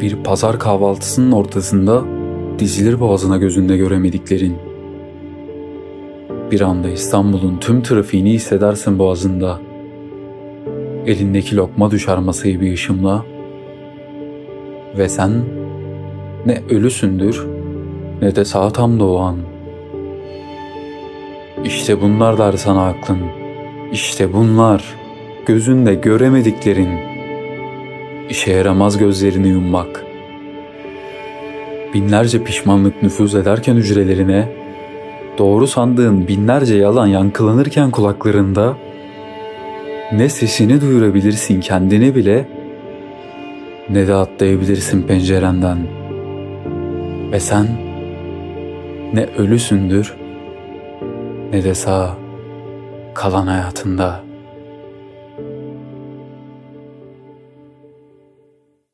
Bir pazar kahvaltısının ortasında dizilir boğazına gözünde göremediklerin. Bir anda İstanbul'un tüm trafiğini hissedersin boğazında. Elindeki lokma düşer masayı bir ışımla. Ve sen ne ölüsündür ne de sağ tam doğan. İşte bunlar der sana aklın. İşte bunlar gözünde göremediklerin. İşe yaramaz gözlerini yummak. Binlerce pişmanlık nüfuz ederken hücrelerine, doğru sandığın binlerce yalan yankılanırken kulaklarında, ne sesini duyurabilirsin kendine bile, ne de atlayabilirsin pencerenden. Ve sen ne ölüsündür ne de sağ kalan hayatında.''